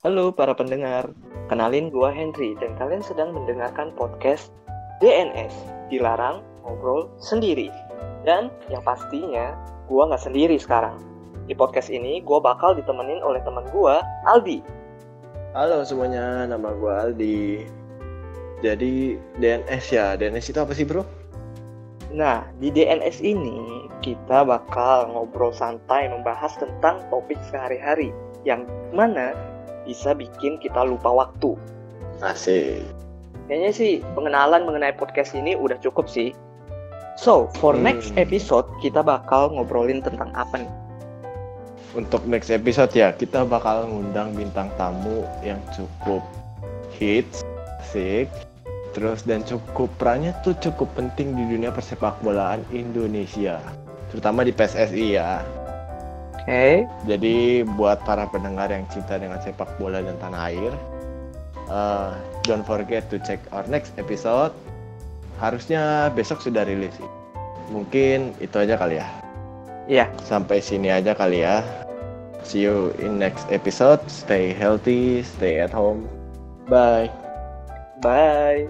Halo para pendengar, kenalin gua Henry dan kalian sedang mendengarkan podcast DNS, Dilarang Ngobrol Sendiri. Dan yang pastinya, gua nggak sendiri sekarang. Di podcast ini, gua bakal ditemenin oleh teman gua, Aldi. Halo semuanya, nama gue Aldi. Jadi DNS ya, DNS itu apa sih bro? Nah, di DNS ini, kita bakal ngobrol santai membahas tentang topik sehari-hari, yang mana bisa bikin kita lupa waktu. Asik. Kayaknya sih pengenalan mengenai podcast ini udah cukup sih. So, for Hmm. next episode kita bakal ngobrolin tentang apa nih? Untuk next episode ya, kita bakal ngundang bintang tamu yang cukup hits, asik, terus dan cukup perannya tuh cukup penting di dunia persepak bolaan Indonesia, terutama di PSSI ya. Oke. Jadi buat para pendengar yang cinta dengan sepak bola dan tanah air, uh, don't forget to check our next episode. Harusnya besok sudah rilis. Mungkin itu aja kali ya. Iya. Sampai sini aja kali ya. See you in next episode. Stay healthy, stay at home. Bye. Bye.